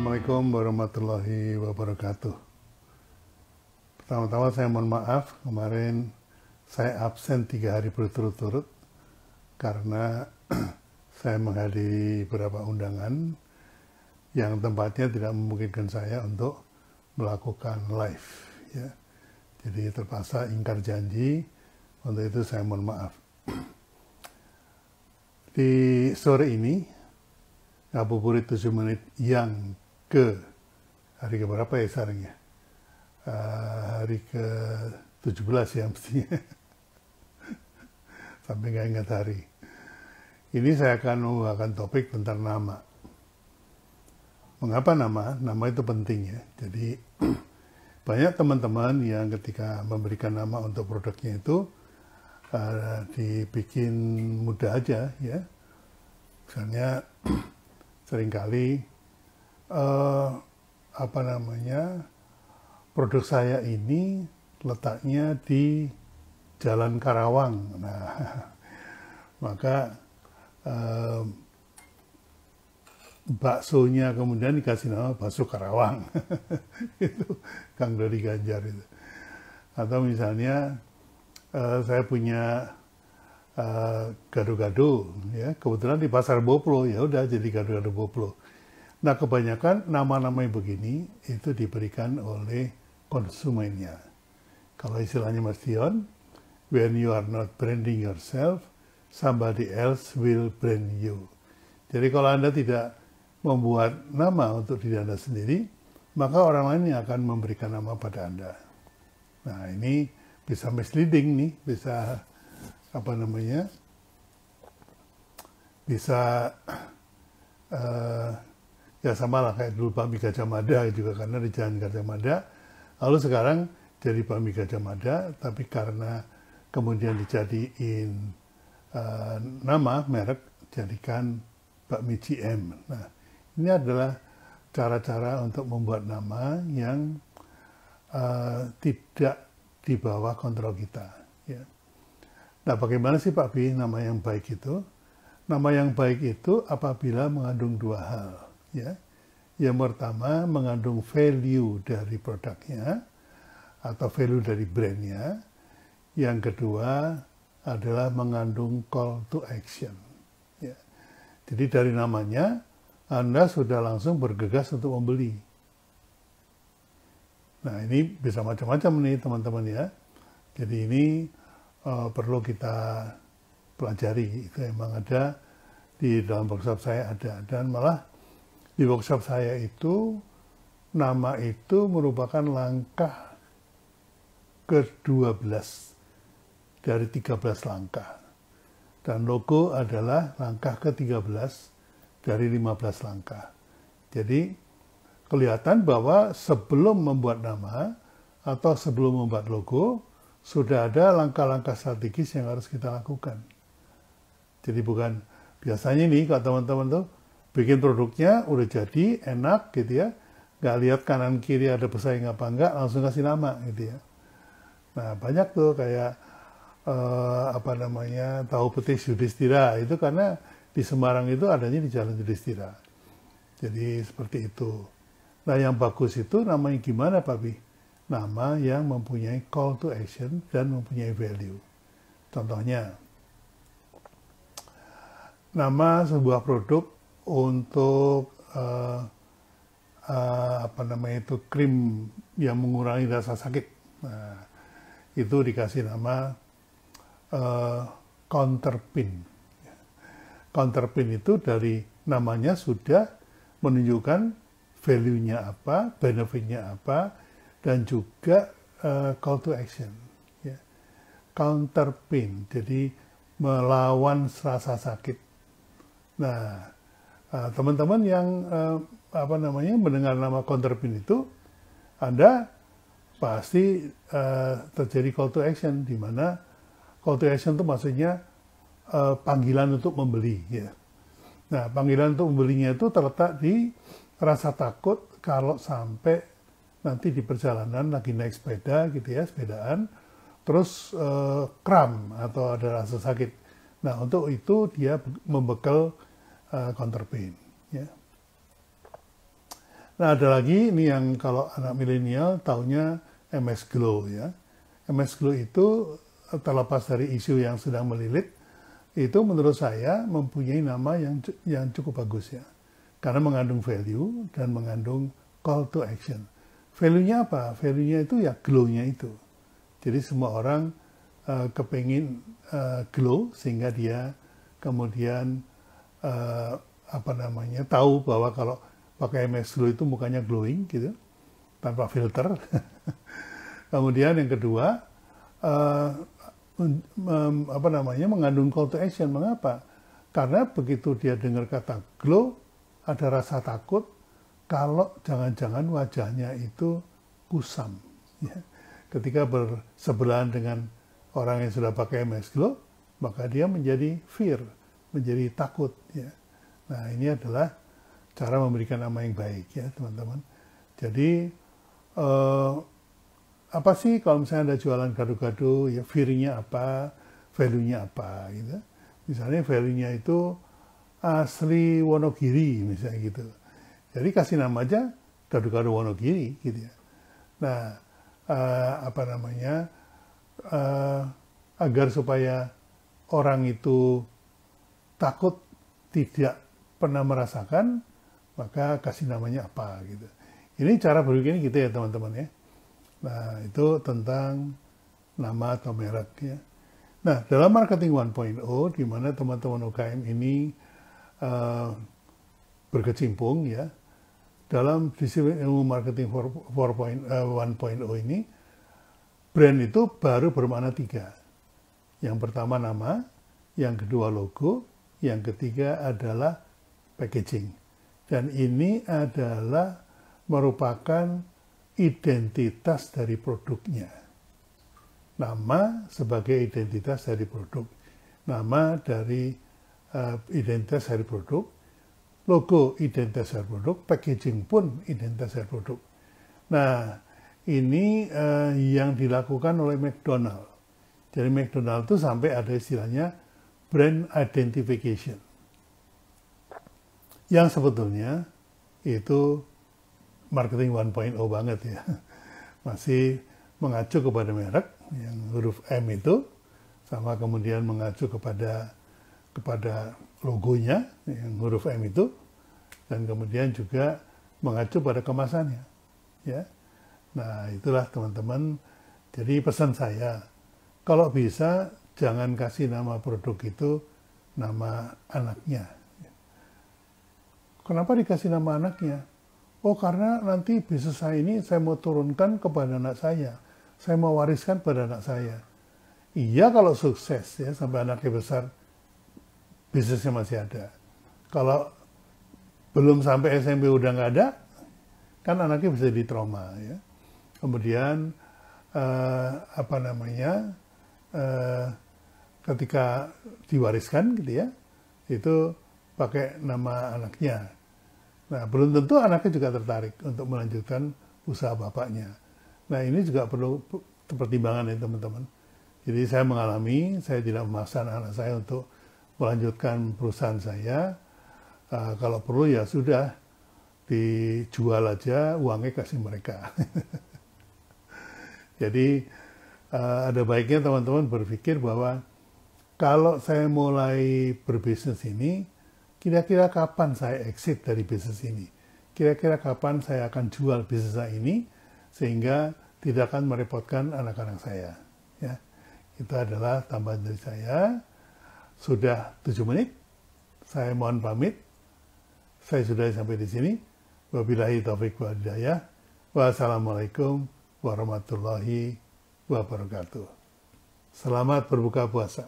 Assalamualaikum warahmatullahi wabarakatuh. Pertama-tama saya mohon maaf kemarin saya absen tiga hari berturut-turut karena saya menghadiri beberapa undangan yang tempatnya tidak memungkinkan saya untuk melakukan live. Ya. Jadi terpaksa ingkar janji, untuk itu saya mohon maaf. Di sore ini, ngabuburit 7 menit yang ke hari ke berapa ya sekarang ya? uh, hari ke 17 ya mestinya. Sampai nggak ingat hari. Ini saya akan membawakan topik tentang nama. Mengapa nama? Nama itu penting ya. Jadi banyak teman-teman yang ketika memberikan nama untuk produknya itu uh, dibikin mudah aja ya. Misalnya sering kali uh, apa namanya produk saya ini letaknya di Jalan Karawang. Nah, maka eh, baksonya kemudian dikasih nama bakso Karawang. itu Kang Dodi Ganjar itu. Atau misalnya eh, saya punya gado-gado ya, kebetulan di Pasar Boplo ya udah jadi gado-gado Boplo. Nah, kebanyakan nama-nama begini itu diberikan oleh konsumennya. Kalau istilahnya Mas Dion, when you are not branding yourself, somebody else will brand you. Jadi kalau Anda tidak membuat nama untuk diri Anda sendiri, maka orang lain yang akan memberikan nama pada Anda. Nah ini bisa misleading nih, bisa apa namanya, bisa uh, ya sama lah kayak dulu Pak Gajah Mada juga karena di Jalan Gajah Mada Lalu sekarang jadi Bami Gajah Mada, tapi karena kemudian dijadiin uh, nama merek, jadikan bakmi GM. Nah, ini adalah cara-cara untuk membuat nama yang uh, tidak di bawah kontrol kita. Ya. Nah, bagaimana sih Pak Bi nama yang baik itu? Nama yang baik itu apabila mengandung dua hal. Ya yang pertama mengandung value dari produknya atau value dari brandnya. Yang kedua adalah mengandung call to action. Ya. Jadi dari namanya Anda sudah langsung bergegas untuk membeli. Nah ini bisa macam-macam nih teman-teman ya. Jadi ini uh, perlu kita pelajari. Itu memang ada di dalam workshop saya ada dan malah di workshop saya itu nama itu merupakan langkah ke-12 dari 13 langkah. Dan logo adalah langkah ke-13 dari 15 langkah. Jadi kelihatan bahwa sebelum membuat nama atau sebelum membuat logo, sudah ada langkah-langkah strategis yang harus kita lakukan. Jadi bukan biasanya nih kalau teman-teman tuh bikin produknya udah jadi enak gitu ya. Nggak lihat kanan kiri ada pesaing apa enggak langsung kasih nama gitu ya. Nah banyak tuh kayak eh, apa namanya tahu petis Yudhistira itu karena di Semarang itu adanya di Jalan Yudhistira jadi seperti itu. Nah yang bagus itu namanya gimana Pak nama yang mempunyai call to action dan mempunyai value. Contohnya nama sebuah produk untuk uh, uh, apa namanya itu krim yang mengurangi rasa sakit. Nah, itu dikasih nama uh, counterpin. Counterpin itu dari namanya sudah menunjukkan value-nya apa, benefit-nya apa, dan juga uh, call to action. Ya. Counterpin, jadi melawan rasa sakit. Nah, teman-teman yang uh, apa namanya mendengar nama counterpin itu, Anda pasti uh, terjadi call to action di mana call to action itu maksudnya uh, panggilan untuk membeli ya. Nah, panggilan untuk membelinya itu terletak di rasa takut kalau sampai nanti di perjalanan lagi naik sepeda gitu ya, sepedaan, terus uh, kram atau ada rasa sakit. Nah, untuk itu dia membekal uh, counterpain. Ya. Nah ada lagi ini yang kalau anak milenial taunya MS Glow ya. MS Glow itu terlepas dari isu yang sedang melilit, itu menurut saya mempunyai nama yang yang cukup bagus ya. Karena mengandung value dan mengandung call to action. Value-nya apa? Value-nya itu ya glow-nya itu. Jadi semua orang uh, kepingin uh, glow sehingga dia kemudian uh, apa namanya tahu bahwa kalau pakai MS Glow itu mukanya glowing gitu tanpa filter. Kemudian yang kedua uh, um, apa namanya mengandung call to action. Mengapa? Karena begitu dia dengar kata glow ada rasa takut kalau jangan-jangan wajahnya itu kusam. Ya. Ketika bersebelahan dengan orang yang sudah pakai MS Glow, maka dia menjadi fear, menjadi takut. Ya. Nah ini adalah cara memberikan nama yang baik ya teman-teman. Jadi eh, apa sih kalau misalnya ada jualan gado-gado ya fear-nya apa, value-nya apa gitu. Misalnya value-nya itu asli Wonogiri misalnya gitu. Jadi kasih nama aja gado-gado Wonogiri gitu ya. Nah eh, apa namanya eh, agar supaya orang itu takut tidak pernah merasakan maka kasih namanya apa gitu. Ini cara berpikir gitu ya teman-teman ya. Nah itu tentang nama atau merek ya. Nah dalam marketing 1.0 di mana teman-teman UKM ini uh, berkecimpung ya dalam disiplin ilmu marketing 4.1.0 uh, ini brand itu baru bermakna tiga. Yang pertama nama, yang kedua logo, yang ketiga adalah packaging. Dan ini adalah merupakan identitas dari produknya. Nama sebagai identitas dari produk. Nama dari uh, identitas dari produk. Logo identitas dari produk. Packaging pun identitas dari produk. Nah, ini uh, yang dilakukan oleh McDonald. Jadi McDonald itu sampai ada istilahnya brand identification yang sebetulnya itu marketing 1.0 banget ya. Masih mengacu kepada merek yang huruf M itu sama kemudian mengacu kepada kepada logonya yang huruf M itu dan kemudian juga mengacu pada kemasannya ya. Nah, itulah teman-teman. Jadi pesan saya kalau bisa jangan kasih nama produk itu nama anaknya Kenapa dikasih nama anaknya? Oh karena nanti bisnis saya ini saya mau turunkan kepada anak saya. Saya mau wariskan pada anak saya. Iya kalau sukses ya sampai anaknya besar bisnisnya masih ada. Kalau belum sampai SMP udah nggak ada, kan anaknya bisa di trauma ya. Kemudian eh, apa namanya eh, ketika diwariskan gitu ya, itu pakai nama anaknya. Nah, belum tentu anaknya juga tertarik untuk melanjutkan usaha bapaknya. Nah, ini juga perlu pertimbangan ya teman-teman. Jadi saya mengalami, saya tidak memaksa anak saya untuk melanjutkan perusahaan saya. Uh, kalau perlu ya sudah dijual aja, uangnya kasih mereka. Jadi uh, ada baiknya teman-teman berpikir bahwa kalau saya mulai berbisnis ini, kira-kira kapan saya exit dari bisnis ini? Kira-kira kapan saya akan jual bisnis saya ini sehingga tidak akan merepotkan anak-anak saya. Ya, itu adalah tambahan dari saya. Sudah tujuh menit, saya mohon pamit. Saya sudah sampai di sini. Wabillahi taufiq wa. Wassalamualaikum warahmatullahi wabarakatuh. Selamat berbuka puasa.